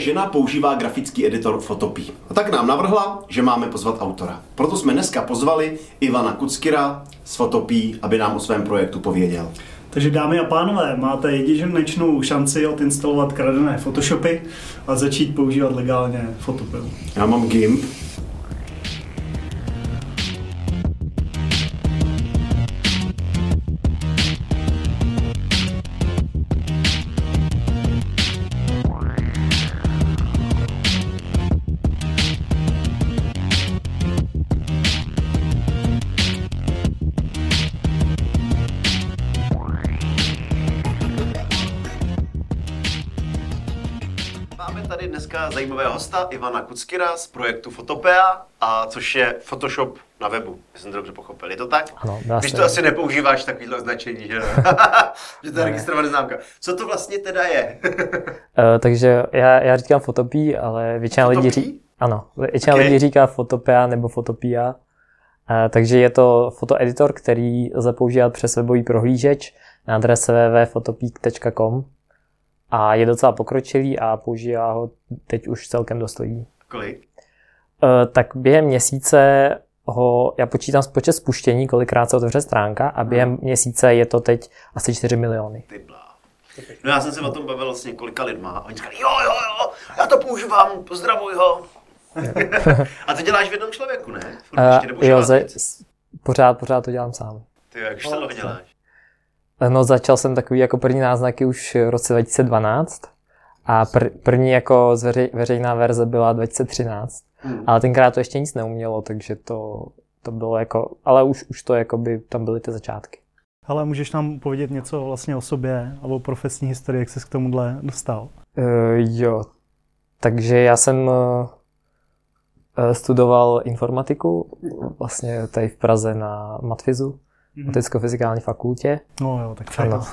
Žena používá grafický editor Photopea. A tak nám navrhla, že máme pozvat autora. Proto jsme dneska pozvali Ivana Kuckira z Photopea, aby nám o svém projektu pověděl. Takže dámy a pánové, máte jedinečnou šanci odinstalovat kradené Photoshopy a začít používat legálně Photopea. Já mám GIMP, zajímavého hosta Ivana Kuckira z projektu Photopea, a což je Photoshop na webu, jestli jsem to dobře pochopil. Je to tak? Ano, dá Když to asi nepoužíváš takovýhle označení, že, že to je registrovaná známka. Co to vlastně teda je? Uh, takže já, já říkám fotopí, ale většina lidí Photopea? říká, ano, většina Ok. lidí říká fotopea nebo fotopia. Uh, takže je to fotoeditor, který lze používat přes webový prohlížeč na adrese www.fotopeak.com a je docela pokročilý a používá ho teď už celkem dost lidí. Kolik? Uh, tak během měsíce ho, já počítám počet spuštění, kolikrát se otevře stránka a během měsíce je to teď asi 4 miliony. Ty blá. No já jsem se o tom bavil s několika lidma a oni říkali, jo, jo, jo, já to používám, pozdravuj ho. a to děláš v jednom člověku, ne? Furt ještě Uh, jo, ze, pořád, pořád to dělám sám. Ty, jak už to děláš? No začal jsem takový jako první náznaky už v roce 2012 a pr- první jako zveřej, veřejná verze byla 2013, Hmm. ale tenkrát to ještě nic neumělo, takže to, to bylo jako, ale už, už to jako by tam byly ty začátky. Ale můžeš nám povědět něco vlastně o sobě a o profesní historii, jak jsi k tomuhle dostal? Uh, jo, takže já jsem uh, studoval informatiku vlastně tady v Praze na Matfizu, Maticko-fyzikální fakultě. No jo, tak Ano.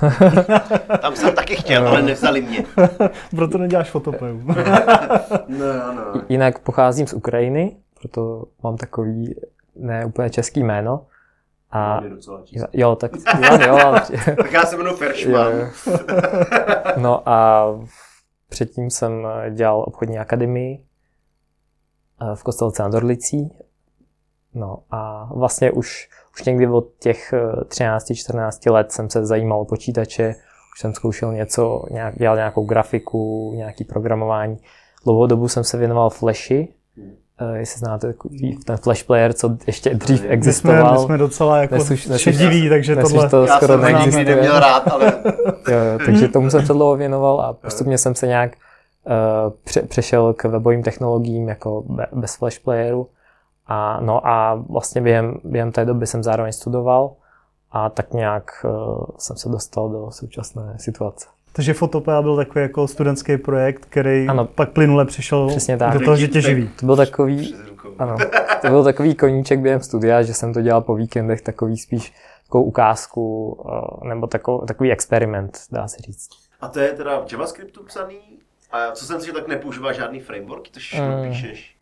Tam jsem taky chtěl, ale nevzali mě. Proto neděláš fotopeu. No, no. Jinak pocházím z Ukrajiny, proto mám takový ne úplně český jméno. A jo, tak Ivan, jo, ale, Tak já se jmenuji Feršman. No a předtím jsem dělal obchodní akademii eh, v Kostelce nad Orlicí. No a vlastně už, už někdy od těch eh, 13-14 let jsem se zajímal o počítače, už jsem zkoušel něco, nějak, dělal nějakou grafiku, nějaký programování. Dlouhou dobu jsem se věnoval Flashi, eh, jestli znáte takový ten Flash player, co ještě dřív My jsme, existoval. my jsme docela jako dnes už- šediví, takže tohle... to Já skoro jsem nikdy neměl rád, ale Jo, jo, takže tomu jsem se dlouho věnoval a postupně jsem se nějak uh, pře- přešel k webovým technologiím jako be- bez flash playeru. A, no a vlastně během, během té doby jsem zároveň studoval a tak nějak uh, jsem se dostal do současné situace. Takže Fotopea byl takový jako studentský projekt, který Ano. pak plynule přišel Přesně tak. do toho, že tě živí. To byl takový, ano, to byl takový koníček během studia, že jsem to dělal po víkendech, takový spíš takovou ukázku uh, nebo takový, takový experiment, dá se říct. A to je teda v JavaScriptu psaný? A co jsem si, že tak nepoužívá žádný framework, to všechno Mm. píšeš?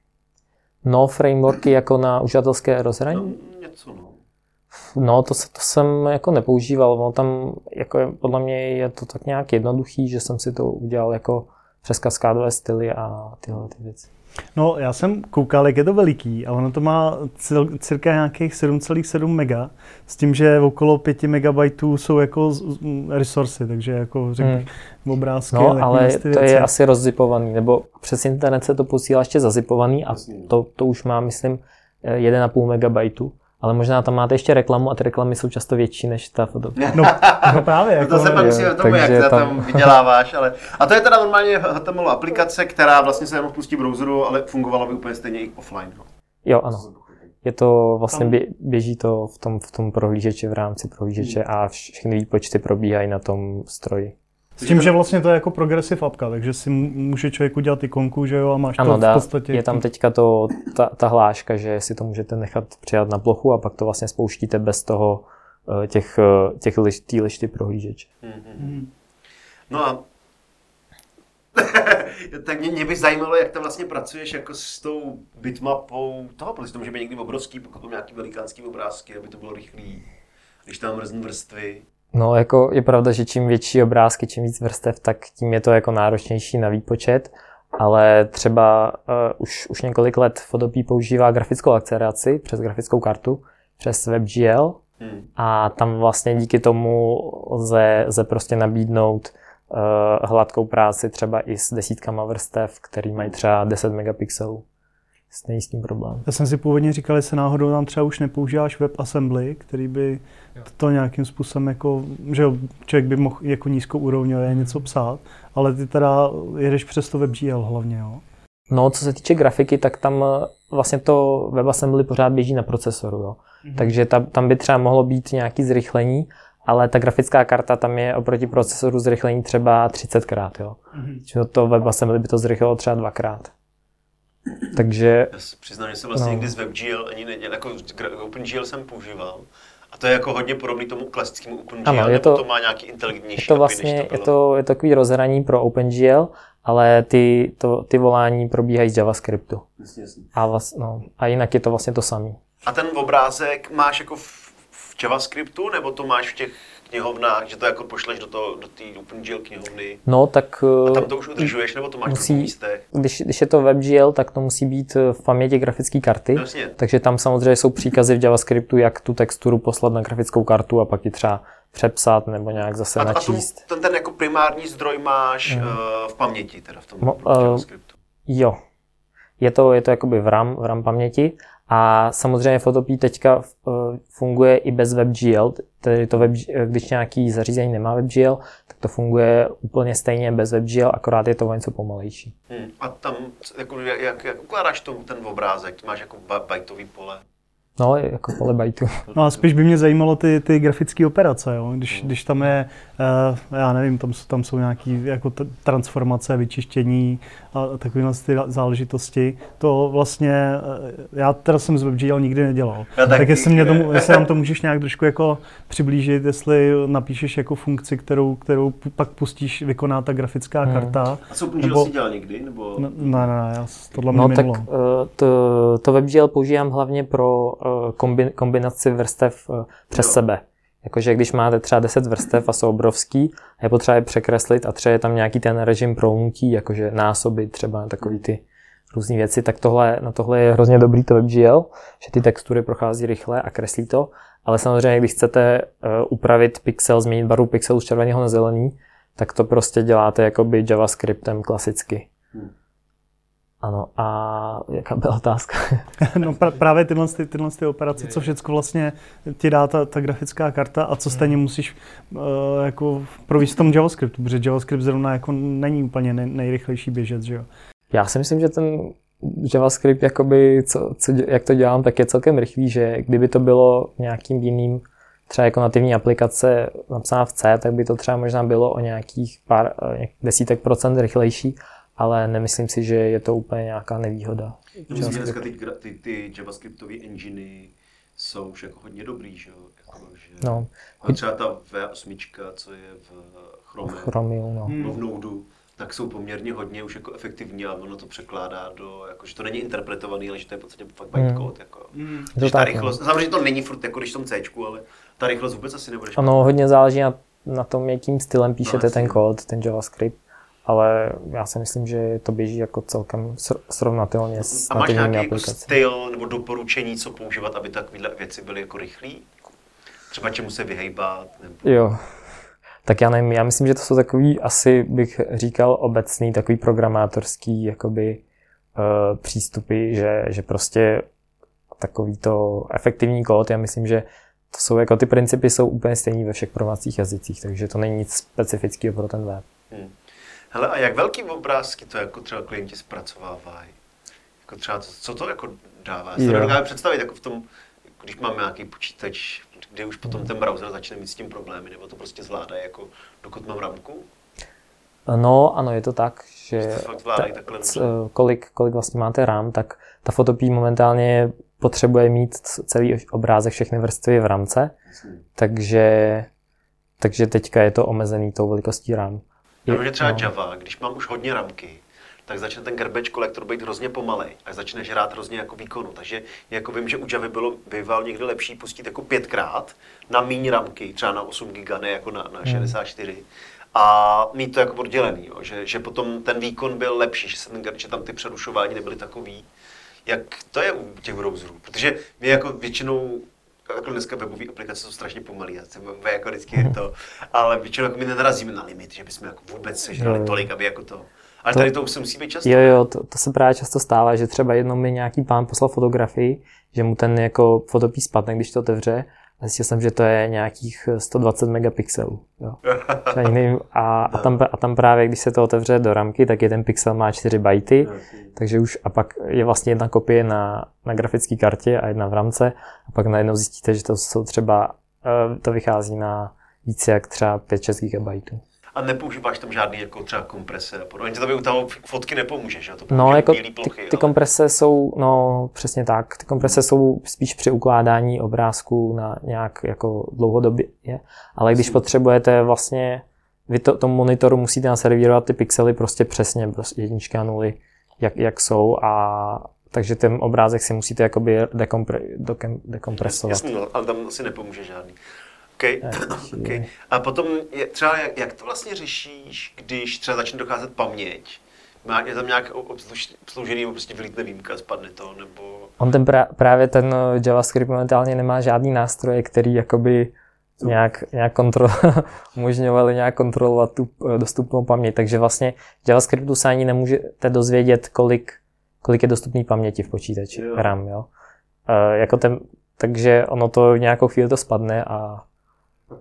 No, frameworky jako na uživatelské No, rozhraní? něco, no. No, to, se- to jsem jako nepoužíval. No, tam jako je- podle mě je to tak nějak jednoduchý, že jsem si to udělal jako přes kaskádové styly a tyhle ty věci. No, já jsem koukal, jak je to veliký a ono to má cil, cirka nějakých 7,7 mega, s tím, že okolo 5 megabajtů jsou jako resursy, takže jako řekl Hmm. obrázky. No, ale to věci. je asi rozzipovaný, nebo přes internet se to posílá ještě zazipovaný a to, to už má, myslím, eh, 1,5 megabajtu. Ale možná tam máte ještě reklamu a ty reklamy jsou často větší než ta fotografie. No, no právě. Jako, to se pak jo, musíme tomu, jak tam... tam- vyděláváš, ale... A to je teda normálně HTML aplikace, která vlastně se jenom pustí v browseru, ale fungovala by úplně stejně i offline. No. Jo, ano. Je to vlastně bě, běží to v tom, v tom prohlížeči, v rámci prohlížeče a všechny výpočty probíhají na tom stroji. S tím, že vlastně to je jako progressive appka, takže si může člověk udělat ikonku, že jo, a máš Ano, to v podstatě... je tam teďka to, ta, ta hláška, že si to můžete nechat přijat na plochu a pak to vlastně spouštíte bez toho eh, těch, eh, těch liš, tý lišty prohlížeč. Hmm. No a tak mě, mě by zajímalo, jak tam vlastně pracuješ jako s tou bitmapou toho, protože to může být někdy obrovský, pokud mám nějaký velikánský obrázky, aby to bylo rychlý, když tam mrzní vrstvy. No, jako je pravda, že čím větší obrázky, čím víc vrstev, tak tím je to jako náročnější na výpočet. ale třeba uh, už, už několik let Photopea používá grafickou akceleraci přes grafickou kartu, přes WebGL hmm. a tam vlastně díky tomu lze, lze prostě nabídnout uh, hladkou práci třeba i s desítkama vrstev, který mají třeba 10 megapixelů. Není s tím problém. Já jsem si původně říkal, jestli náhodou tam třeba už nepoužíváš WebAssembly, který by to nějakým způsobem jako, že člověk by mohl jako nízkou úrovňově něco psát, ale ty teda jedeš přes to WebGL hlavně, jo? No, co se týče grafiky, tak tam eh, vlastně to WebAssembly pořád běží na procesoru, jo. Mm-hmm. Takže tam, tam by třeba mohlo být nějaký zrychlení, ale ta grafická karta tam je oproti procesoru zrychlení třeba 30krát, jo. Mm-hmm. to WebAssembly by to zrychlilo třeba dvakrát. Takže... Já přiznám, že jsem vlastně no. někdy z WebGL ani nedělal, jako OpenGL jsem používal. A to je jako hodně podobný tomu klasickému OpenGL, ano, je to, to má nějaký inteligentnější je to vlastně, to je, to, je to takový rozhraní pro OpenGL, ale ty, to, ty volání probíhají z JavaScriptu. Jasně, jasně. A, vlast, no, a jinak je to vlastně to samé. A ten obrázek máš jako v, v JavaScriptu, nebo to máš v těch knihovnách, že to jako pošleš do, toho, do té OpenGL knihovny? No, tak... A tam to už udržuješ, nebo to máš musí, v místech? Když, když je to WebGL, tak to musí být v paměti grafické karty. Jasně. Takže tam samozřejmě jsou příkazy v JavaScriptu, jak tu texturu poslat na grafickou kartu a pak ji třeba přepsat nebo nějak zase a, načíst. A ten, ten jako primární zdroj máš mm. uh, v paměti, teda v tom Mo, uh, JavaScriptu? Jo. Je to, je to jakoby v RAM, v RAM paměti a samozřejmě Photopea teďka eh, funguje i bez WebGL, tedy to web, když nějaký zařízení nemá WebGL, tak to funguje úplně stejně bez WebGL, akorát je to o něco pomalejší. Hmm. A tam, jako, jak, jak ukládáš to, ten obrázek? Máš jako bajtový pole? No, jako pole bajtu. No a spíš by mě zajímalo ty, ty grafické operace, jo? Když, hmm. když tam je, uh, já nevím, tam, tam jsou nějaké jako t- transformace, vyčištění a takovéhle ty záležitosti. To vlastně, uh, já teda jsem z WebGL nikdy nedělal. Já tak, tak jestli, mě tomu, jestli nám to můžeš nějak trošku jako přiblížit, jestli napíšeš jako funkci, kterou, kterou pak pustíš, vykoná ta grafická hmm. karta. A co WebGL si dělal někdy? Nebo... Ne, ne, ne, já tohle no, tak uh, to, to WebGL používám hlavně pro Eh, kombinaci vrstev eh, přes jo. sebe. Jakože když máte třeba 10 vrstev a jsou obrovský, je potřeba je překreslit a třeba je tam nějaký ten režim prounutí, jakože násoby, třeba takový ty různé věci, tak tohle, na tohle je hrozně dobrý to WebGL, že ty textury prochází rychle a kreslí to, ale samozřejmě, když chcete uh, upravit pixel, změnit barvu pixelu z červeného na zelený, tak to prostě děláte jakoby JavaScriptem klasicky. Hmm. Ano, a jaká byla otázka? no pra, právě tyhle, ty, tyhle ty operace, co všechno vlastně ti dá ta, ta grafická karta a co stejně musíš uh, jako províst v tom JavaScriptu, protože JavaScript zrovna jako není úplně nej, nejrychlejší běžet, že jo? Já si myslím, že ten JavaScript, jakoby, co, co, jak to dělám, tak je celkem rychlý, že kdyby to bylo nějakým jiným třeba jako nativní aplikace napsaná v C, tak by to třeba možná bylo o nějakých pár eh, desítek procent rychlejší, ale nemyslím si, že je to úplně nějaká nevýhoda. Myslím, že dneska ty, ty, ty JavaScriptové enginy jsou už jako hodně dobrý, že jo? Jako, že no. A třeba ta V8, co je v Chrome, v Chromium, no. v Node, tak jsou poměrně hodně už jako efektivní a ono to překládá do, jako, že to není interpretovaný, ale že to je v podstatě fakt bytecode. Hmm. Jako. Hmm. Že ta rychlost, no. samozřejmě to není furt jako když v tom C, ale ta rychlost vůbec asi nebude špatná. Ano, hodně záleží na, na tom, jakým stylem píšete no, ten kód, ten JavaScript ale já si myslím, že to běží jako celkem srovnatelně s A máš nějaký jako styl nebo doporučení, co používat, aby takovéhle věci byly jako rychlé? Třeba čemu se vyhejbat? Nebo... Jo, tak já nevím, já myslím, že to jsou takový, asi bych říkal obecný, takový programátorský jakoby uh, přístupy, že, že prostě takový to efektivní kód, já myslím, že to jsou jako ty principy jsou úplně stejný ve všech programovacích jazycích, takže to není nic specifického pro ten web. Hmm. Hele, a jak velký obrázky to jako třeba klienti zpracovávají? Jako třeba, co to jako dává? Já si to představit jako v tom, když máme nějaký počítač, kdy už potom ten browser začne mít s tím problémy, nebo to prostě zvládá jako dokud mám ramku? No, ano, je to tak, že ta, c, kolik, kolik vlastně máte RAM, tak ta fotopí momentálně potřebuje mít celý obrázek, všechny vrstvy v rámce, takže, takže teďka je to omezený tou velikostí RAM. Je, že třeba no. Java, když mám už hodně ramky, tak začne ten garbage kolektor být hrozně pomalej a začne žrát hrozně jako výkonu. Takže jako vím, že u Javy bylo býval někdy lepší pustit jako pětkrát na méně ramky, třeba na 8 giga, ne jako na, na 64. Hmm. a mít to jako oddělený, jo? Že, že potom ten výkon byl lepší, že, se ten, že tam ty přerušování nebyly takový. Jak to je u těch browserů? Protože my jako většinou jako dneska webové aplikace jsou strašně pomalé, já jsem jako vždycky to, ale většinou jako my nenarazíme na limit, že bychom jako vůbec sežrali tolik, aby jako to. Ale To- tady to už se musí být často. Jo, jo, to, to se právě často stává, že třeba jednou mi nějaký pán poslal fotografii, že mu ten jako fotopis spadne, když to otevře, zjistil jsem, že to je nějakých 120 megapixelů. Jo. Nevím, a, a, tam, a tam právě, když se to otevře do ramky, tak jeden pixel má 4 bajty, takže už a pak je vlastně jedna kopie na, na grafické kartě a jedna v ramce a pak najednou zjistíte, že to jsou třeba, eh, to vychází na více jak třeba 5-6 GB. A nepoužíváš tam žádný jako třeba komprese a podobně. To by u toho fotky nepomůže, že jo? To No, jako ty, plochy, ty ale- komprese jsou, no přesně tak, ty komprese jsou spíš při ukládání obrázků na nějak jako dlouhodobě, ale když potřebujete vlastně, vy to, tomu monitoru musíte naservírovat ty pixely prostě přesně, prostě jedničky a nuly, jak, jak jsou a takže ten obrázek si musíte jakoby dekompre, dokem, dekompresovat. Jasný, no, ale tam asi nepomůže žádný. Okay. Okay. A potom je, třeba jak, jak to vlastně řešíš, když třeba začne docházet paměť? Má, je tam nějak obsluž- obsloužený, nebo prostě vylítne výjimka, spadne to, nebo... On ten pra, právě ten eh, JavaScript momentálně nemá žádný nástroje, který jakoby nějak, nějak kontrol, umožňovali nějak kontrolovat tu eh, dostupnou paměť. Takže vlastně v JavaScriptu se ani nemůžete dozvědět, kolik, kolik je dostupný paměti v počítači, Jo. RAM, jo. E, jako ten, takže ono to v nějakou chvíli to spadne a,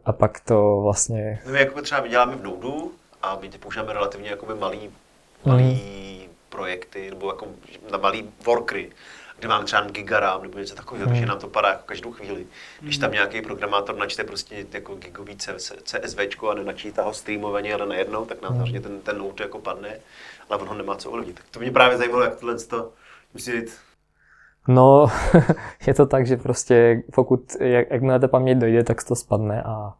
a pak to vlastně... My jako třeba vyděláme v Nodu a my používáme relativně jakoby malý, malý projekty, nebo jako na malý workry, kde máme třeba gigaram nebo něco takového, takže nám to padá jako každou chvíli. Když tam nějaký programátor načte prostě jako gigový CSV a nenačítá ho streamovaně, ale najednou, tak nám samozřejmě ten, ten note jako padne, ale on ho nemá co ovlivnit. Tak to mě právě zajímalo, jak tohle to musí být. No, je to tak, že prostě pokud, jak, jakmile ta paměť dojde, tak to spadne a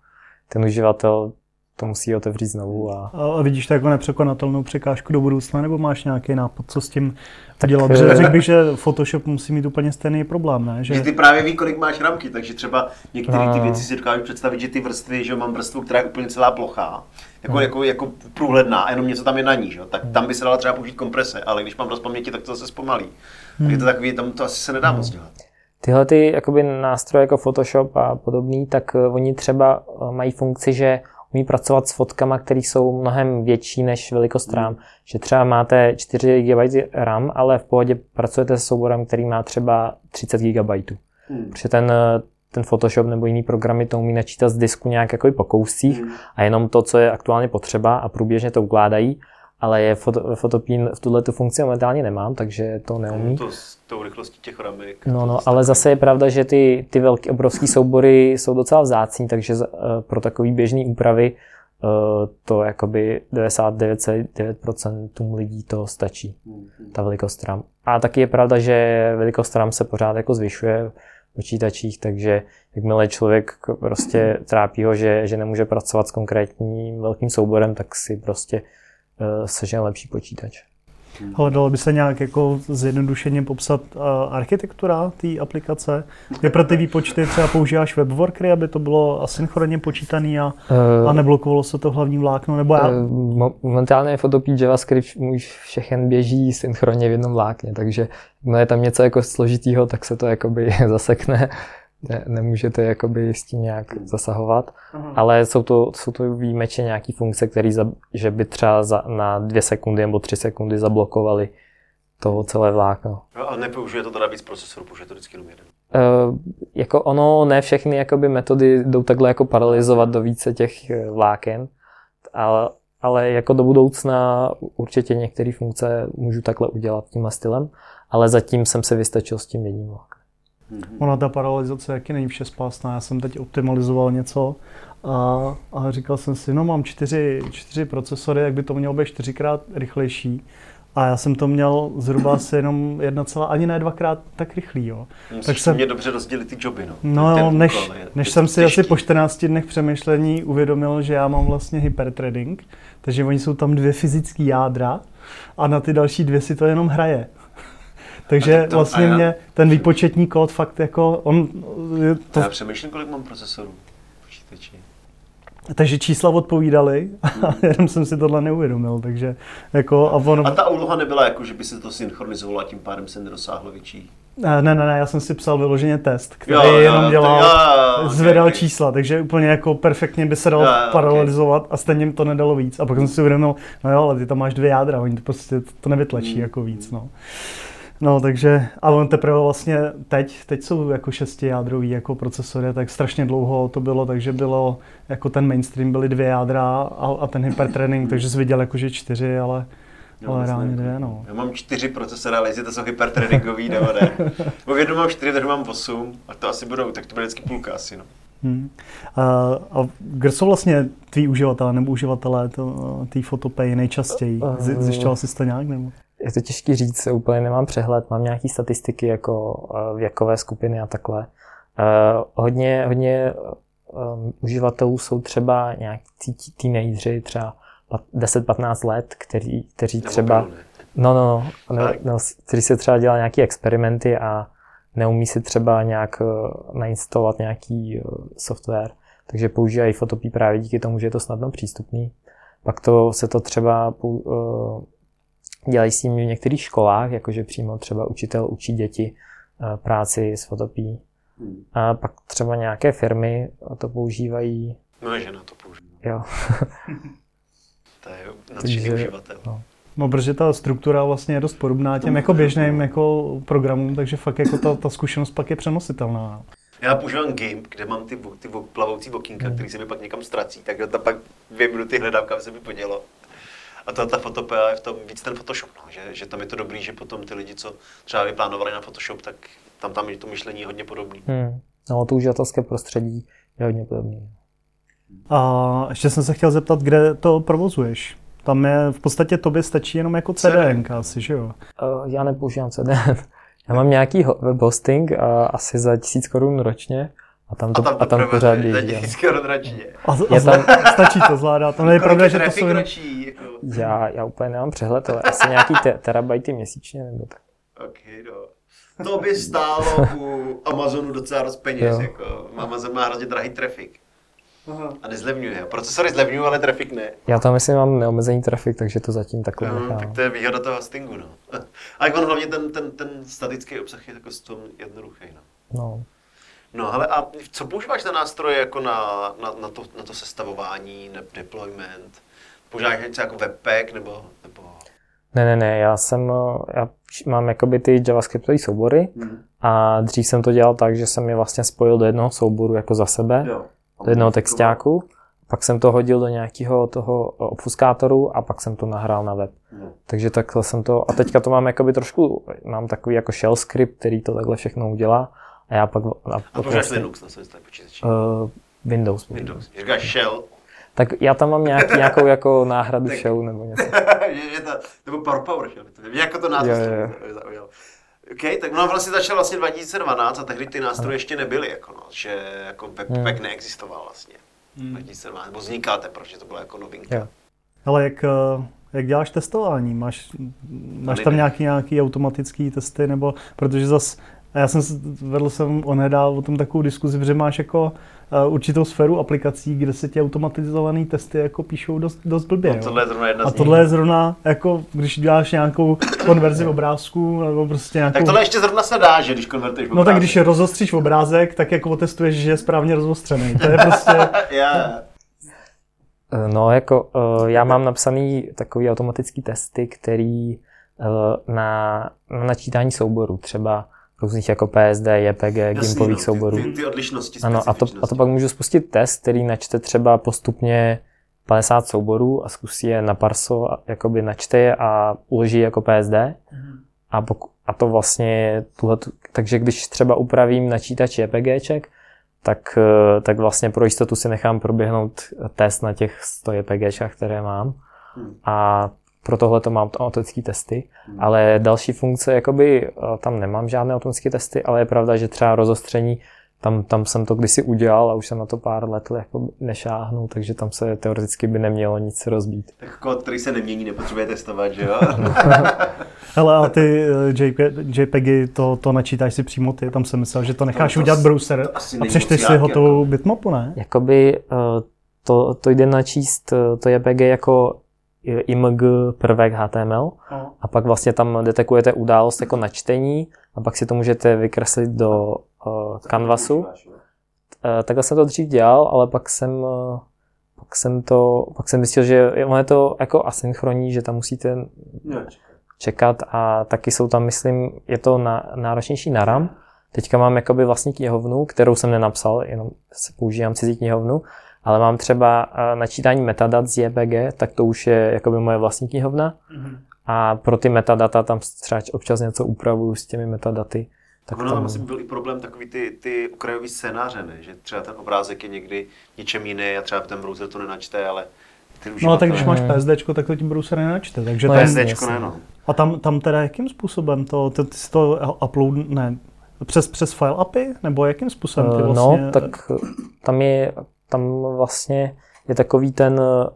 ten uživatel to musí otevřít znovu a A vidíš to jako nepřekonatelnou překážku do budoucna, nebo máš nějaký nápad, co s tím dělat? eh, Protože řekl bych, že Photoshop musí mít úplně stejný problém, ne? Že ty právě ví, kolik máš ramky, takže třeba některé ty No. věci si dokážu představit, že ty vrstvy, že mám vrstvu, která je úplně celá plochá, jako, jako, jako průhledná, a jenom něco tam je na ní, že? jo, tak tam by se dala třeba použít komprese, ale když mám dost paměti, tak to zase zpomalí. Takže to takový, tam to asi se nedá moc dělat. Tyhle ty jakoby nástroje jako Photoshop a podobný, tak eh, oni třeba eh, mají funkci, že umí pracovat s fotkama, které jsou mnohem větší než velikost RAM. Že třeba máte 4 GB RAM, ale v pohodě pracujete s souborem, který má třeba 30 GB. Hmm. Protože ten, eh, ten Photoshop nebo jiný programy to umí načítat z disku nějak jako po kouscích a jenom to, co je aktuálně potřeba a průběžně to ukládají, ale je foto, fotopín v tuhle tu funkci momentálně nemám, takže to neumí. To s tou rychlostí těch ramek. No, no, ale zase je pravda, že ty, ty velké, obrovské soubory jsou docela vzácní, takže eh, pro takový běžný úpravy eh, to jakoby 99,9% lidí to stačí, hmm. ta velikost RAM. A taky je pravda, že velikost RAM se pořád jako zvyšuje v počítačích, takže jakmile člověk prostě trápí ho, že, že nemůže pracovat s konkrétním velkým souborem, tak si prostě sežene lepší počítač. ale dalo by se nějak jako zjednodušeně popsat uh, architektura té aplikace? Kde pro ty výpočty třeba používáš webworkery, aby to bylo asynchronně počítaný a, Eh, a neblokovalo se to hlavní vlákno? Nebo já, Eh, mo- Momentálně Photopea JavaScript už všechen běží synchronně v jednom vlákně, takže no je tam něco jako složitýho, tak se to jakoby zasekne. Ne, nemůžete jakoby s tím nějak zasahovat, ale jsou to, jsou to výjimečně nějaké funkce, které že by třeba za, na dvě sekundy nebo tři sekundy zablokovaly to celé vlákno. No, ale nepoužije to teda víc procesorů, použije to vždycky jenom jeden. Uh, jako ono, ne všechny jakoby metody jdou takhle jako paralelizovat do více těch eh, vláken, ale, ale jako do budoucna určitě některé funkce můžu takhle udělat tímhle stylem, ale zatím jsem se vystačil s tím jedním vlákem. Ona ta paralelizace jaký není všespásná. Já jsem teď optimalizoval něco a, a říkal jsem si, no mám čtyři, čtyři procesory, jak by to mělo být čtyřikrát rychlejší. A já jsem to měl zhruba asi jenom jedna celá, ani ne dvakrát tak rychlý, jo. Musíš Tak jsem- mě dobře rozdělit ty joby, no. No Ten jo, úkol než, je- než je jsem si asi těžký. po 14 dnech přemýšlení uvědomil, že já mám vlastně hyperthreading, takže oni jsou tam dvě fyzické jádra a na ty další dvě si to jenom hraje. Takže tak to- vlastně já- mě ten výpočetní kód fakt jako, on, je To... Já přemýšlím, kolik mám procesorů počítači. Takže čísla odpovídaly a jenom jsem si tohle neuvědomil, takže jako a ono... A ta úloha nebyla jako, že by se to synchronizovalo a tím pádem se nedosáhlo větší? Ne, ne, ne, já jsem si psal vyloženě test, který jo, jenom dělal, jo, jo, zvedal okay, čísla, takže úplně jako perfektně by se dal jo, paralelizovat okay. a stejně to nedalo víc. A pak jsem si uvědomil, no jo, ale ty tam máš dvě jádra, oni to prostě to nevytlačí mm. jako víc, no. No, takže, ale on teprve vlastně teď, teď jsou jako šestijádrový jako procesory, tak strašně dlouho to bylo, takže bylo, jako ten mainstream byly dvě jádra a, a ten hypertraining, takže jsi viděl jako, že čtyři, ale, no, ale reálně dvě, no. Já mám čtyři procesory, ale jestli to jsou hypertrainingový nebo ne. Bo v jednom mám čtyři, takže mám osm a to asi budou, tak to bude vždycky půlka asi, no. Hmm. A, a kde jsou vlastně tví uživatelé nebo uživatelé té fotopay nejčastěji? Zjišťoval jsi to nějak? Nebo? Je to těžké říct, úplně nemám přehled, mám nějaké statistiky jako eh, věkové skupiny a takhle. Uh, hodně, hodně um, uživatelů jsou třeba nějaký teenageři, třeba 10-15 let, který, kteří třeba... No, no, no, no, no, kteří se třeba dělá nějaké experimenty a neumí si třeba nějak nainstalovat nějaký software, takže používají Photopea právě díky tomu, že je to snadno přístupný. Pak to se to třeba Dělají s tím v některých školách, jakože přímo třeba učitel učí děti eh, práci s fotopí. Hmm. A pak třeba nějaké firmy to používají. No, že na to používá. Jo. to je nadšený uživatel. No. No, protože ta struktura vlastně je dost podobná těm jako běžným jako programům, takže fakt jako ta, ta zkušenost pak je přenositelná. Já používám GIMP, kde mám ty, ty plavoucí okýnka, hmm. který se mi pak někam ztrací, tak tam pak dvě minuty hledám, kam se mi podělo. A to ta fotopea je v tom víc ten Photoshop, no, že, že tam je to dobrý, že potom ty lidi, co třeba vyplánovali na Photoshop, tak tam, tam je to myšlení je hodně podobné. Hmm. No, to uživatelské prostředí je hodně podobné. A ještě jsem se chtěl zeptat, kde to provozuješ? Tam je v podstatě tobě stačí jenom jako CDN, asi, že jo? Uh, já nepoužívám CDN. Já mám nějaký web hosting uh, asi za tisíc korun ročně a tam, to, a tam, to a tam pořád běží. A, a, tam, stačí to zvládat. To je pravda, že to jsou ročí, jako... já, já úplně nemám přehled, ale asi nějaký te, terabajty měsíčně nebo tak. Ok, no. To by stálo u Amazonu docela dost peněz. Jako. Amazon má hrozně drahý trafik. Aha. A nezlevňuje. Procesory zlevňují, ale trafik ne. Já tam myslím mám neomezený trafik, takže to zatím takhle no, nechám. Tak to je výhoda toho hostingu, no. A jak on hlavně ten, ten, ten statický obsah je jako s tom jednoduchý, no. no. No ale a co používáš za nástroje jako na, na, na, to, na to sestavování, na deployment? Používáš něco jako webpack nebo, nebo... Ne, ne, ne, já jsem, já mám jakoby ty javascriptové soubory hmm. a dřív jsem to dělal tak, že jsem je vlastně spojil do jednoho souboru jako za sebe, jo. do jednoho textáku, pak jsem to hodil do nějakého toho obfuskátoru a pak jsem to nahrál na web. Hmm. Takže takhle jsem to, a teďka to mám jakoby trošku, mám takový jako shell script, který to takhle všechno udělá a já pak... A, a používáš vlastně, Linux na svém počítači? Uh, Windows. Windows. Říkáš Shell? Tak já tam mám nějaký, nějakou jako náhradu tak, Shell nebo něco. je to, nebo Power Power Shell. Jako to název zaujal. OK, tak no vlastně začal vlastně 2012 a tehdy ty nástroje ještě nebyly, jako no, že jako webpack hmm. neexistoval vlastně. Hmm. 2012, nebo vznikal teprve, protože to byla jako novinka. Ale jak, eh, jak děláš testování? Máš, máš tam nějaký, nějaký automatický testy, nebo protože zas a já jsem vedl jsem onedál o tom takovou diskuzi, protože máš jako uh, určitou sféru aplikací, kde se ti automatizované testy jako píšou dost, dost blbě. No, tohle je zrovna jedna A tohle je zrovna, jako když děláš nějakou konverzi obrázku, nebo prostě nějakou... Tak tohle ještě zrovna se dá, že když konvertuješ obrázek. No tak když rozostříš obrázek, tak jako otestuješ, že je správně rozostřený. To je prostě... yeah. No, jako uh, já mám napsaný takový automatický testy, který na, na načítání souboru třeba různých jako PSD, JPG, Jasný, gimpových no, souborů. Ty, ty odlišnosti, Ano, a to, a to pak můžu spustit test, který načte třeba postupně 50 souborů a zkusí je na parso, jakoby načte je a uloží jako PSD. Mm. A, poku, a to vlastně tuhle, takže když třeba upravím načítač JPGček, tak, eh, tak vlastně pro jistotu si nechám proběhnout test na těch 100 JPGčkách, které mám. Hmm. A pro tohle to mám automatické testy, hmm. ale další funkce, jakoby eh, tam nemám žádné automatické testy, ale je pravda, že třeba rozostření, tam, tam jsem to kdysi udělal a už jsem na to pár let jako nešáhnul, takže tam se teoreticky by nemělo nic rozbít. Tak kód, který se nemění, nepotřebuje testovat, že jo? Hele, a ty eh, JPEGy, to, to načítáš si přímo ty, tam jsem myslel, že to necháš to, to udělat browser a přečteš si hotovou bitmapu, ne? Jakoby uh, to, to jde načíst eh, to JPG jako img prvek HTML No. a pak vlastně tam detekujete událost jako načtení a pak si to můžete vykreslit do uh, Canvasu. Uh, takhle jsem to dřív dělal, ale pak jsem, uh, pak jsem to, pak jsem zjistil, že ono je to jako asynchronní, že tam musíte čekat a taky jsou tam, myslím, je to na, náročnější na RAM. Teďka mám jakoby vlastní knihovnu, kterou jsem nenapsal, jenom se používám cizí knihovnu, ale mám třeba eh, načítání metadat z JPG, tak to už je jakoby moje vlastní knihovna. A pro ty metadata tam třeba občas něco upravuju s těmi metadaty. Tak ono tam asi byl i problém takový ty, ty okrajový scénáře, ne? že třeba ten obrázek je někdy něčem jiný a třeba ten browser to nenačte, ale ty No a tak když máš. PSD, tak to ti browser nenačte. Takže No. PSDčko ne, no. a tam, tam teda jakým způsobem to, to, ty si to upload, ne, přes, přes file API? Nebo jakým způsobem ty Eh, vlastně? No, tak tam je, tam vlastně je takový ten uh,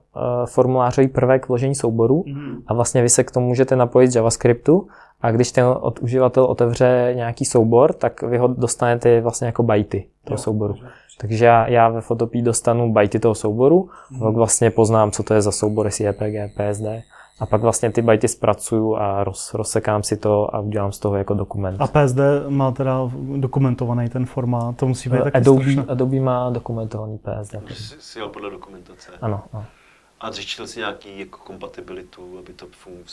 formulářový prvek vložení souboru Mhm. a vlastně vy se k tomu můžete napojit z JavaScriptu a když ten od uživatel otevře nějaký soubor, tak vy ho dostanete vlastně jako bajty toho Jo. souboru. Takže já, já ve Photopii dostanu bajty toho souboru, Mhm. pak vlastně poznám, co to je za soubor, jestli je PG, PSD a pak vlastně ty bajty zpracuju a roz, rozsekám si to a udělám z toho jako dokument. A PSD má teda dokumentovaný ten formát, to musí být taky Adobe, strašné. Adobe má dokumentovaný PSD. Jsi si jel podle dokumentace. Ano, ano. A zjistil si nějaký jako kompatibilitu, aby to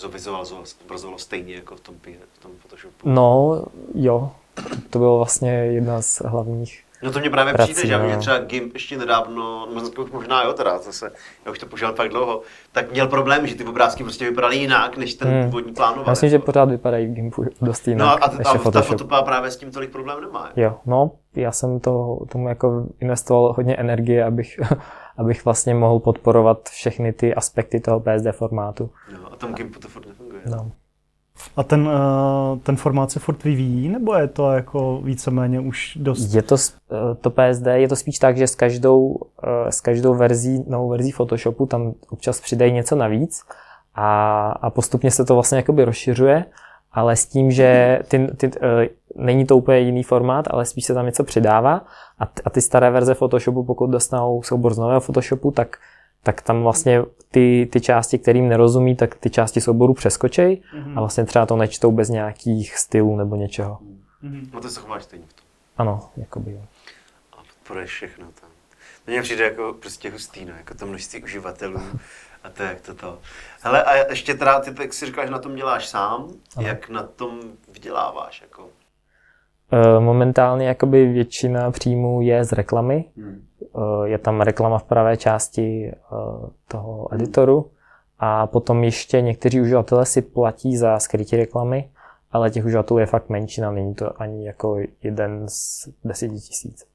vizualizovalo, zobrazovalo stejně jako v tom, v tom Photoshopu? No, jo. To bylo vlastně jedna z hlavních. No to mě právě Prací, přijde, že no. mě třeba GIMP ještě nedávno, možná, možná jo teda, zase, já už to používám fakt dlouho, tak měl problém, že ty obrázky prostě vypadaly jinak, než ten Hmm. původní plánoval. Myslím, že pořád vypadají v Gimpu dost jinak, No a, a, a ta fotopa právě s tím tolik problém nemá. Jo, no, já jsem to, tomu jako investoval hodně energie, abych, abych vlastně mohl podporovat všechny ty aspekty toho PSD formátu. Jo, a tom GIMPu to furt nefunguje. No. A ten, uh, ten formát se furt vyvíjí, nebo je to jako víceméně už dost... Je to, eh, to PSD je to spíš tak, že s každou, eh, s každou verzí, novou verzí Photoshopu tam občas přidají něco navíc a, a postupně se to vlastně jakoby rozšiřuje, ale s tím, že ty, ty, eh, není to úplně jiný formát, ale spíš se tam něco přidává a, a ty staré verze Photoshopu, pokud dostanou soubor z nového Photoshopu, tak, tak tam vlastně ty, ty části, kterým nerozumí, tak ty části souboru přeskočej a vlastně třeba to nečtou bez nějakých stylů nebo něčeho. No to se chováš stejně v tom. Ano, jakoby jo. A podporuješ všechno tam. To mně přijde jako prostě hustý, no, jako to množství uživatelů a to jak to to. Hele, a ještě teda, ty tak si říkáš, že na tom děláš sám, Ano. jak na tom vyděláváš, jako? Eh, Momentálně jakoby většina příjmů je z reklamy. Hmm. Eh, Je tam reklama v pravé části eh, toho editoru a potom ještě někteří uživatelé si platí za skrytí reklamy, ale těch uživatelů je fakt menšina, není to ani jako jeden z deseti tisíc.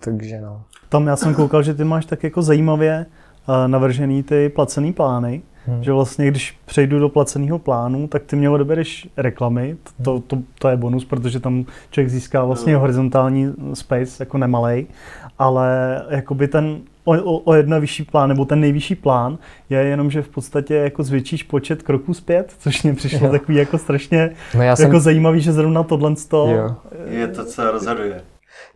Takže no. Tam já jsem koukal, že ty máš tak jako zajímavě uh, navržený ty placený plány, Hmm. že vlastně když přejdu do placeného plánu, tak ty mě odebereš reklamy, to, to, to je bonus, protože tam člověk získá vlastně No. horizontální space, jako nemalej, ale jakoby ten o, o, o jedna vyšší plán, nebo ten nejvyšší plán, je jenom, že v podstatě jako zvětšíš počet kroků zpět, což mě přišlo Jo. takový jako strašně No já jako jsem, zajímavý, že zrovna tohle to, jo. Je to, co rozhoduje.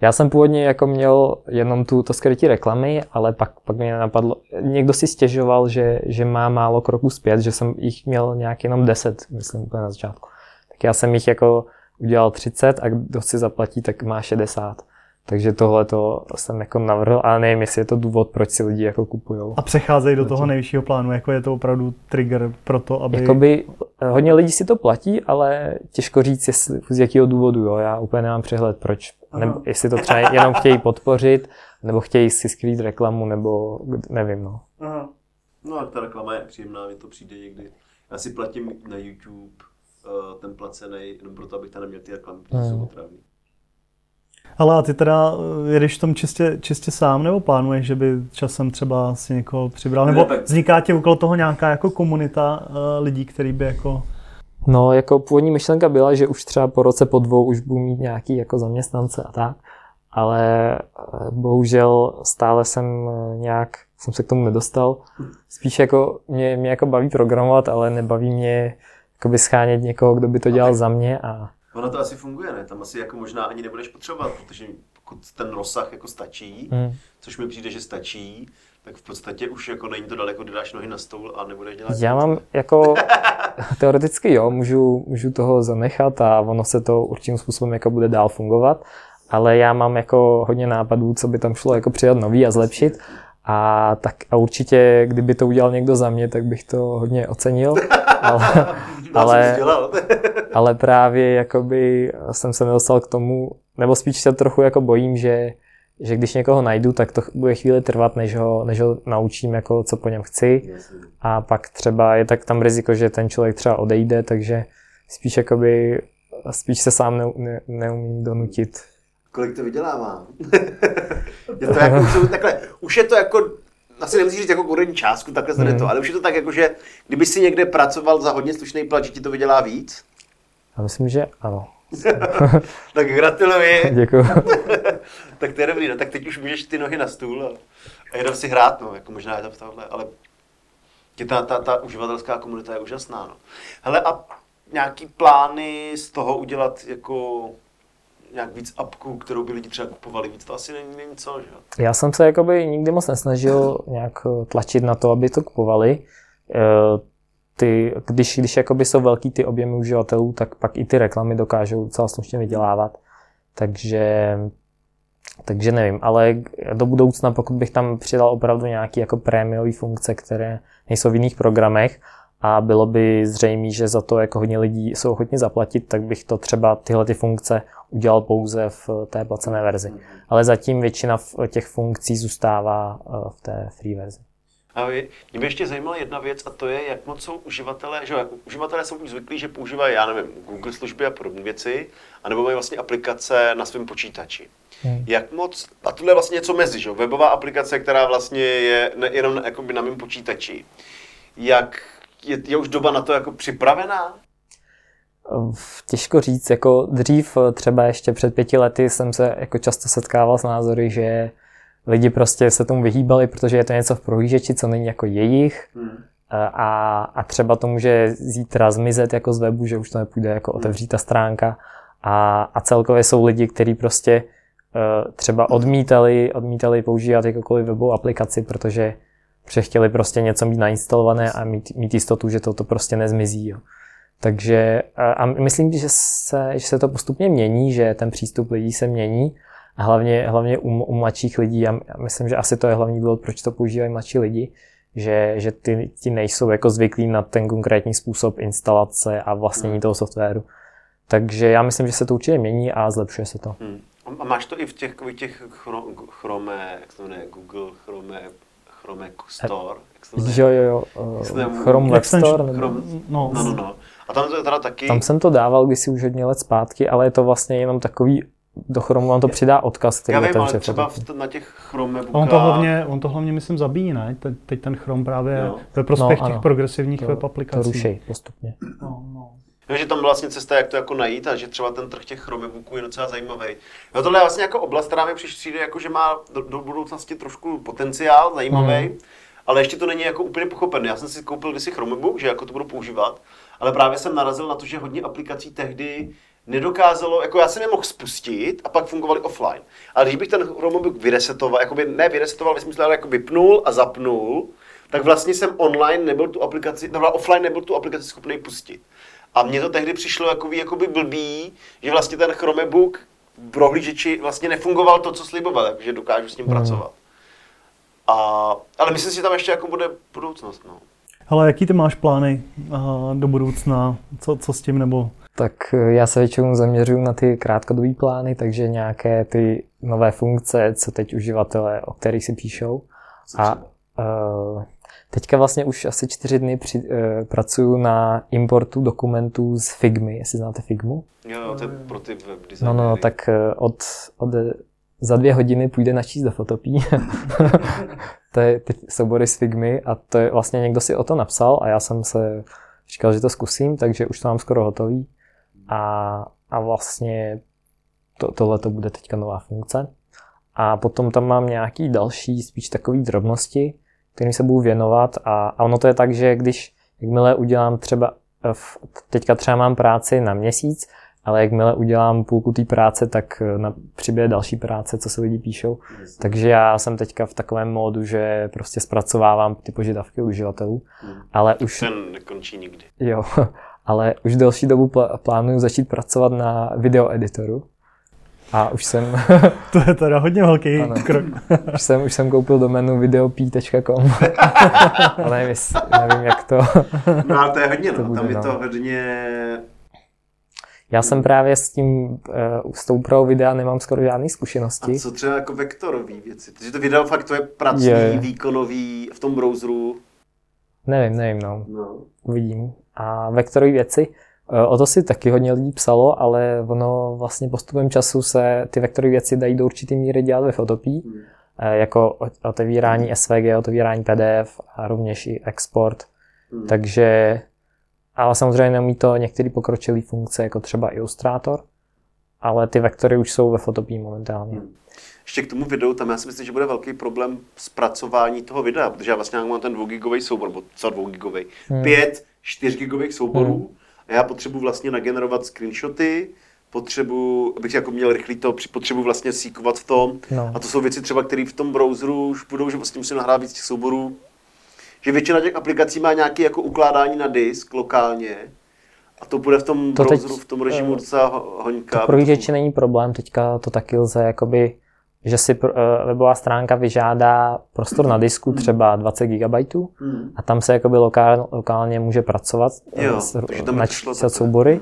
Já jsem původně jako měl jenom tu, to skrytí reklamy, ale pak, pak mě napadlo, někdo si stěžoval, že, že má málo kroků zpět, že jsem jich měl nějak jenom 10, myslím úplně na začátku. Tak já jsem jich jako udělal 30 a kdo si zaplatí, tak má 60. Takže tohle to jsem jako navrhl, ale nevím, jestli je to důvod, proč si lidi jako kupujou. a přecházejí do toho nejvyššího plánu, jako je to opravdu trigger pro to, aby... Jakoby hodně lidí si to platí, ale těžko říct, jestli, z jakého důvodu. Jo. Já úplně nemám přehled, proč. Nebo jestli to třeba jenom chtějí podpořit, nebo chtějí si skrýt reklamu, nebo nevím. No. Aha. No a ta reklama je příjemná, mně to přijde někdy. Já si platím na YouTube uh, ten placený, jenom proto, abych tam neměl ty reklamy, protože Hmm. jsou otravný. Ale a ty teda eh, jedeš v tom čistě, čistě sám, nebo plánuješ, že by časem třeba si někoho přibral? Nebo vzniká ti okolo toho nějaká jako komunita uh, lidí, který by jako... no, jako původní myšlenka byla, že už třeba po roce, po dvou už budu mít nějaký jako zaměstnance a tak, ale eh, bohužel stále jsem nějak, jsem se k tomu nedostal. Spíš jako mě, mě jako baví programovat, ale nebaví mě jakoby schánět někoho, kdo by to dělal za mě a Ono to asi funguje, ne? Tam asi jako možná ani nebudeš potřebovat, protože pokud ten rozsah jako stačí, Hmm. což mi přijde, že stačí, tak v podstatě už jako není to daleko, kdy dáš nohy na stůl a nebudeš dělat Já nic. mám jako, teoreticky jo, můžu, můžu toho zanechat a ono se to určitým způsobem jako bude dál fungovat, ale já mám jako hodně nápadů, co by tam šlo jako přidat nový a zlepšit a, tak, a určitě, kdyby to udělal někdo za mě, tak bych to hodně ocenil, ale, ale, dělal. ale právě jakoby jsem se nedostal k tomu, nebo spíš se trochu jako bojím, že, že když někoho najdu, tak to bude chvíli trvat, než ho, než ho naučím, jako, co po něm chci. A pak třeba je tak tam riziko, že ten člověk třeba odejde, takže spíš jakoby, spíš se sám ne, ne, neumím donutit. Kolik to vydělává? je to jako, takhle, už je to jako, asi nemusíš říct jako konkrétní částku, takhle se Hmm. to, ale už je to tak jako, že kdyby si někde pracoval za hodně slušný plat, že ti to vydělá víc, Já myslím, že ano. tak gratuluji. Děkuji. tak to je dobrý, no, tak teď už můžeš ty nohy na stůl a, a jenom si hrát, no, jako možná je to v tohle, ale ta, ta, ta uživatelská komunita je úžasná, no. Hele, a nějaký plány z toho udělat jako nějak víc apků, kterou by lidi třeba kupovali víc, to asi není, není co, že? Já jsem se jakoby nikdy moc nesnažil nějak eh, tlačit na to, aby to kupovali. Eh, Ty, když, když jakoby jsou velký ty objemy uživatelů, tak pak i ty reklamy dokážou docela slušně vydělávat. Takže, takže nevím, ale do budoucna, pokud bych tam přidal opravdu nějaké jako prémiové funkce, které nejsou v jiných programech a bylo by zřejmé, že za to jako hodně lidí jsou ochotni zaplatit, tak bych to třeba tyhle ty funkce udělal pouze v té placené verzi. Ale zatím většina těch funkcí zůstává eh, v té free verzi. A vy- mě by ještě zajímala jedna věc a to je, jak moc jsou uživatelé, že uživatelé jsou už zvyklí, že používají, já nevím, Google služby a podobné věci, anebo mají vlastně aplikace na svém počítači. Hmm. Jak moc, a tohle je vlastně něco mezi, že jo, webová aplikace, která vlastně je ne, jenom na, jakoby na mém počítači. Jak je, je už doba na to jako připravená? Těžko říct, jako dřív eh, třeba ještě před pěti lety jsem se jako často setkával s názory, že lidi prostě se tomu vyhýbali, protože je to něco v prohlížeči, co není jako jejich Hmm. Eh, a, a třeba to může zítra zmizet jako z webu, že už to nepůjde jako otevřít ta stránka a, a celkově jsou lidi, kteří prostě eh, třeba odmítali, odmítali používat jakoukoliv webovou aplikaci, protože protože chtěli prostě něco mít nainstalované a mít, mít jistotu, že to, to prostě nezmizí. Jo. Takže a, a myslím, že se, že se to postupně mění, že ten přístup lidí se mění a hlavně, hlavně u, u mladších lidí. Já já myslím, že asi to je hlavní důvod, proč to používají mladší lidi, že, že ty, ti nejsou jako zvyklí na ten konkrétní způsob instalace a vlastnění toho softwaru. Takže já myslím, že se to určitě mění a zlepšuje se to. Hmm. A máš to i v těch, v těch chro, Chrome, jak se to jmenuje, Google Chrome, Chrome Store, jak se to jmenuje? Jo, jo, jo. To jmenuje? Chrome Web. Store. nebo- Chrome, No, no, no, no. A tam to je teda taky... Tam jsem to dával kdysi už hodně let zpátky, ale je to vlastně jenom takový, do Chromu vám to přidá odkaz, který Já vím, ale třeba v, na těch Chrome on to hlavně, on to hlavně myslím zabíjí, ne? Te, teď ten Chrome právě Jo. ve prospěch No, těch ano. progresivních to, web to aplikací. rušej postupně. No, no. Že tam vlastně cesta, jak to jako najít a že třeba ten trh těch Chromebooků je docela zajímavý. Jo, tohle je vlastně jako oblast, která mi přiš- přijde, jako, že má do, do budoucnosti trošku potenciál, zajímavý, Mhm. ale ještě to není jako úplně pochopené. Já jsem si koupil kdysi Chromebook, že jako to budu používat, ale právě jsem narazil na to, že hodně aplikací tehdy nedokázalo, jako já se nemohl spustit a pak fungovaly offline. Ale když bych ten Chromebook vyresetoval, jakoby ne vyresetoval ve smyslu, ale jako vypnul a zapnul, tak vlastně jsem online nebyl tu aplikaci, nebo offline nebyl tu aplikaci schopný pustit. A mně to tehdy přišlo jakoby, jakoby blbý, že vlastně ten Chromebook v prohlížeči vlastně nefungoval to, co sliboval, že dokážu s ním Hmm. pracovat. A, ale myslím si, že tam ještě jako bude budoucnost. No. Ale jaký ty máš plány uh, do budoucna? Co, co s tím nebo? Tak eh, já se většinou zaměřuju na ty krátkodobé plány, takže nějaké ty nové funkce, co teď uživatelé, o kterých si píšou. A uh, teďka vlastně už asi čtyři dny při, uh, pracuju na importu dokumentů z Figmy, jestli znáte Figmu. Jo, jo, to je pro ty web No, designery. no, tak eh, od, od za dvě hodiny půjde načíst do Fotopí. to je ty soubory z Figmy a to je vlastně někdo si o to napsal a já jsem se říkal, že to zkusím, takže už to mám skoro hotový. A, a vlastně to, tohle to bude teďka nová funkce. A potom tam mám nějaký další, spíš takový drobnosti, kterým se budu věnovat a, a ono to je tak, že když jakmile udělám třeba, eh, v, teďka třeba mám práci na měsíc ale jakmile udělám půlku té práce, tak eh, na, přibude další práce, co se lidi píšou. Takže já jsem teďka v takovém módu, že prostě zpracovávám ty požadavky uživatelů, ale už, Ten nekončí nikdy. jo, ale už delší dobu pl- plánuju začít pracovat na videoeditoru. A už jsem, To je teda hodně velký Ano. krok. už jsem, už jsem koupil doménu videop.com. ale nevím, nevím, jak to... No ale to je hodně, To no. bude, Tam je no. to hodně... Já jsem právě s tím, eh, s tou úpravou videa nemám skoro žádné A zkušenosti. co třeba jako vektorový věci? Protože to video fakt to je pracný, Je. výkonový, v tom browseru. Nevím, nevím, no. No. Uvidím. A vektorové věci, o to si taky hodně lidí psalo, ale ono vlastně postupem času se ty vektorové věci dají do určité míry dělat ve Photopii, Hmm. eh, jako otevírání SVG, otevírání PDF a rovněž i export. Hmm. Takže, ale samozřejmě neumí to některé pokročilé funkce, jako třeba Illustrator, ale ty vektory už jsou ve Photopii momentálně. Hmm. Ještě k tomu videu, tam já si myslím, že bude velký problém zpracování toho videa, protože já vlastně mám ten 2 gigový soubor, nebo co 2 gigový, Hmm. pět 4 gigových souborů Hmm. A já potřebuji vlastně nagenerovat screenshoty, potřebuji, abych jako měl rychlý to, potřebuji vlastně síkovat v tom. No. A to jsou věci třeba, které v tom browseru už budou, že vlastně musím nahrát víc těch souborů. Že většina těch aplikací má nějaké jako ukládání na disk lokálně. A to bude v tom To teď, browseru, v tom režimu eh, docela ho- hoňka. To pro není problém, teďka to taky lze, jakoby, že si eh, webová stránka vyžádá prostor na disku třeba 20 GB Hmm. a tam se jakoby lokál, lokálně může pracovat, eh, Jo, s- načítat soubory,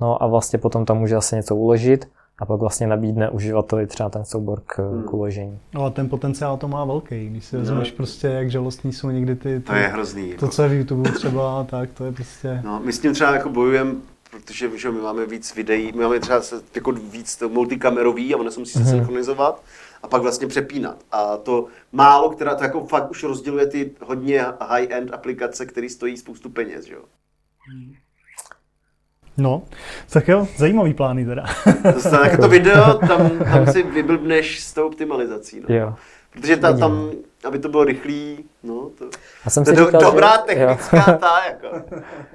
no a vlastně potom tam může zase něco uložit a pak vlastně nabídne uživateli třeba ten soubor k, Hmm. k uložení. Ale ten potenciál to má velký, když si vezmeš prostě, jak žalostní jsou někdy ty, ty To je hrozný. to, co je v YouTube třeba, tak to je prostě... No, my s tím třeba jako bojujeme, protože že my máme víc videí, my máme třeba se, jako víc to multikamerový a ono se musí se Mhm. synchronizovat a pak vlastně přepínat. A to málo, která to jako fakt už rozděluje ty hodně high-end aplikace, které stojí spoustu peněz, že jo. No, tak jo, zajímavý plány teda. To, jako to video, tam, tam si vyblbneš s tou optimalizací, no. Jo. Protože ta, tam, aby to bylo rychlý, no, to, Já jsem to si je do, říkal, dobrá že, jo, technická ta, jako.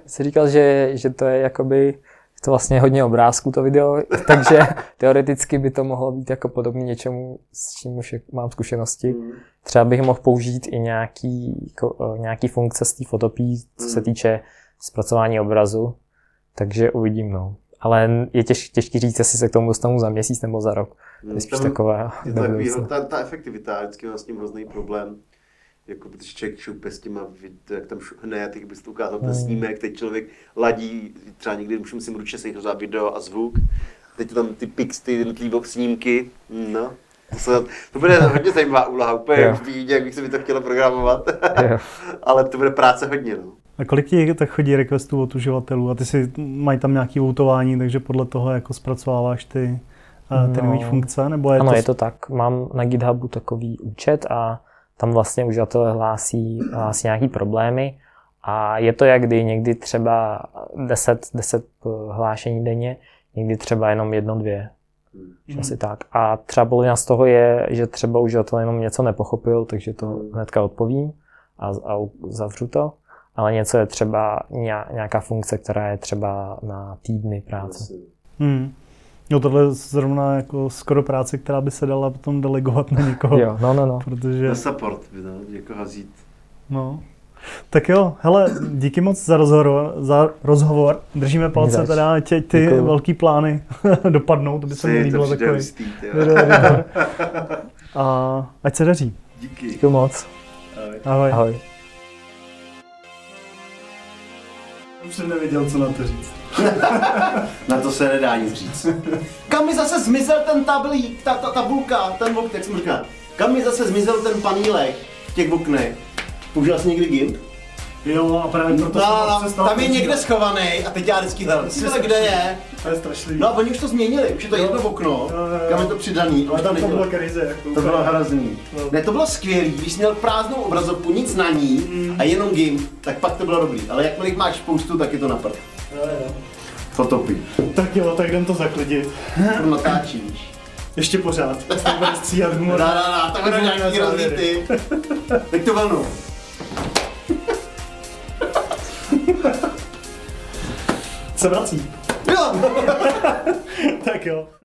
si říkal, že, že to je jakoby to vlastně hodně obrázků to video, takže teoreticky by to mohlo být jako podobný něčemu, s čím už mám zkušenosti. Hmm. Třeba bych mohl použít i nějaký, jako, eh, nějaký funkce z té fotopí, co se Mm. týče zpracování obrazu, takže uvidím, no. Ale je těž, těžký říct, jestli se k tomu dostanu za měsíc nebo za rok. To je spíš Tam- taková Je to takový, ta, ta efektivita, vždycky mám s tím hrozný problém. Jako, protože člověk šupe s těma, jak tam šuhne, teď bys to ukázal ten Hmm. snímek, teď člověk ladí, třeba někdy už musím ručně synchronizovat video a zvuk, teď tam ty pix, ty jednotlivé snímky, no. To, se, to bude hodně zajímavá úloha, úplně jak bych se mi to chtělo programovat, ale to bude práce hodně, no. A kolik ti tak chodí requestů od uživatelů a ty si mají tam nějaký voutování, takže podle toho jako zpracováváš ty, no. ty No. nové funkce, nebo je ano, to... je to tak. Mám na GitHubu takový účet a tam vlastně uživatelé hlásí, hlásí nějaký problémy a je to jak kdy, někdy třeba 10, 10 hlášení denně, někdy třeba jenom jedno, dvě. Mhm. Asi tak. A třeba polovina z toho je, že třeba uživatel jenom něco nepochopil, takže to hnedka odpovím a, a zavřu to. Ale něco je třeba ně- nějaká funkce, která je třeba na týdny práce. Hmm. No tohle je zrovna jako skoro práce, která by se dala potom delegovat na někoho. Jo, no, no, no. Protože, Na support, no, jako hazít. no. Tak jo, hele, díky moc za rozhovor. Za rozhovor. Držíme palce Zač. teda, ať ty Děkuju. velký plány dopadnou, to by se mi líbilo takový. editor. A ať se daří. Díky. Děkuji moc. Ahoj. Ahoj. Už jsem nevěděl, co na to říct. Na to se nedá nic říct. Kam mi zase zmizel ten tablík, ta, ta tabulka, ten ok, jak jsem říkal. Kam mi zase zmizel ten panílek v těch oknech? Použil jsi někdy GIMP? Jo, a právě proto No, jsem no, tam je někde schovaný a teď já vždycky hledám, vole, kde je? To je strašlivý. No a oni už to změnili, už je to Jo. jedno okno, Jo, jo, kam je to přidaný, ale tam to bylo krize. Jako To bylo hrozný. No. Ne, to bylo skvělý, když jsi měl prázdnou obrazovku, nic na ní Mm. a jenom GIMP, tak pak to bylo dobrý. Ale jakmile máš spoustu, tak je to na prd. Jo, jo. Fotopy. Tak jo, tak jdem to zaklidit. To natáčíš. Ještě pořád. To bude stříhat humor. Dá, dá, dá, Humor na nějaký rozlíty. Teď to vlnu. Se vrací. Jo, tak jo.